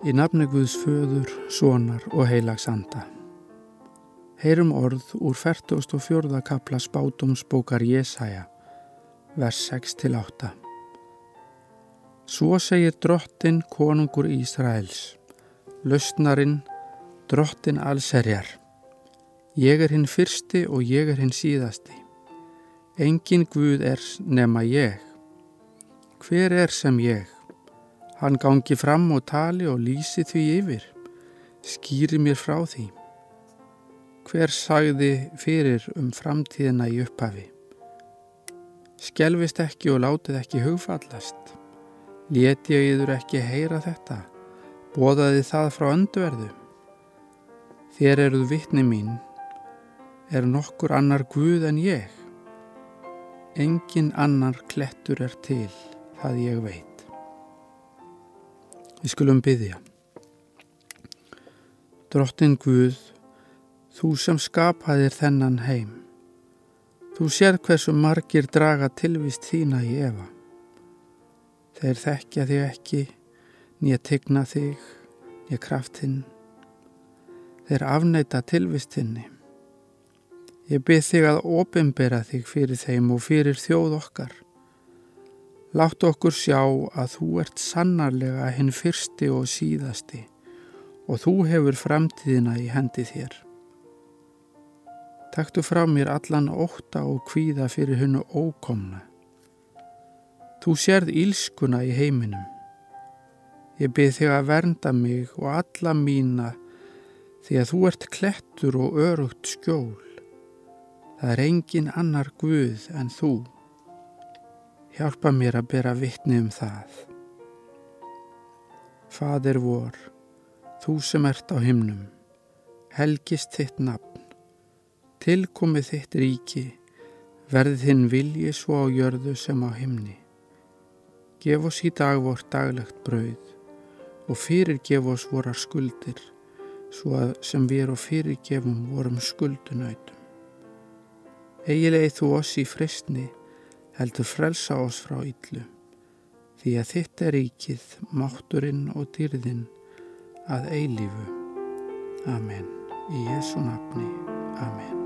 Í nafni Guðs föður, sonar og heilags anda. Heyrum orð úr 44. kapla spátumsbókar Jésaja, vers 6-8. Svo segir drottin konungur Ísraels, lausnarin, drottin allserjar. Ég er hinn fyrsti og ég er hinn síðasti. Engin Guð er nema ég. Hver er sem ég? Hann gangi fram og tali og lýsi því yfir, skýri mér frá því. Hver sagði fyrir um framtíðina í upphafi? Skelvist ekki og látið ekki hugfallast. Leti ég yður ekki heyra þetta, bóðaði það frá öndverðu. Þér eruð vittni mín, er nokkur annar Guð en ég. Engin annar klettur er til, það ég veit. Við skulum byggja. Drottin Guð, þú sem skapaðir þennan heim, þú sér hversu margir draga tilvist þína í efa. Þeir þekkja þig ekki, nýja tegna þig, nýja kraftinn. Þeir afneita tilvistinni. Ég byrð þig að ofinbera þig fyrir þeim og fyrir þjóð okkar. Láttu okkur sjá að þú ert sannarlega hinn fyrsti og síðasti og þú hefur framtíðina í hendi þér. Takktu frá mér allan óta og kvíða fyrir hennu ókomna. Þú sérð ílskuna í heiminum. Ég byrð þig að vernda mig og alla mína því að þú ert klettur og örugt skjól. Það er engin annar Guð en þú. Hjálpa mér að bera vittni um það. Fadir vor, þú sem ert á himnum, helgist þitt nafn, tilkomið þitt ríki, verði þinn vilji svo á jörðu sem á himni. Gef oss í dag vort daglegt brauð og fyrirgef oss vorar skuldir, svo að sem við erum fyrirgefum vorum skuldunautum. Egilegi þú oss í fristni, heldur frelsa oss frá yllu, því að þitt er ríkið, mátturinn og dýrðinn að eilífu. Amen. Í Jésu nafni. Amen.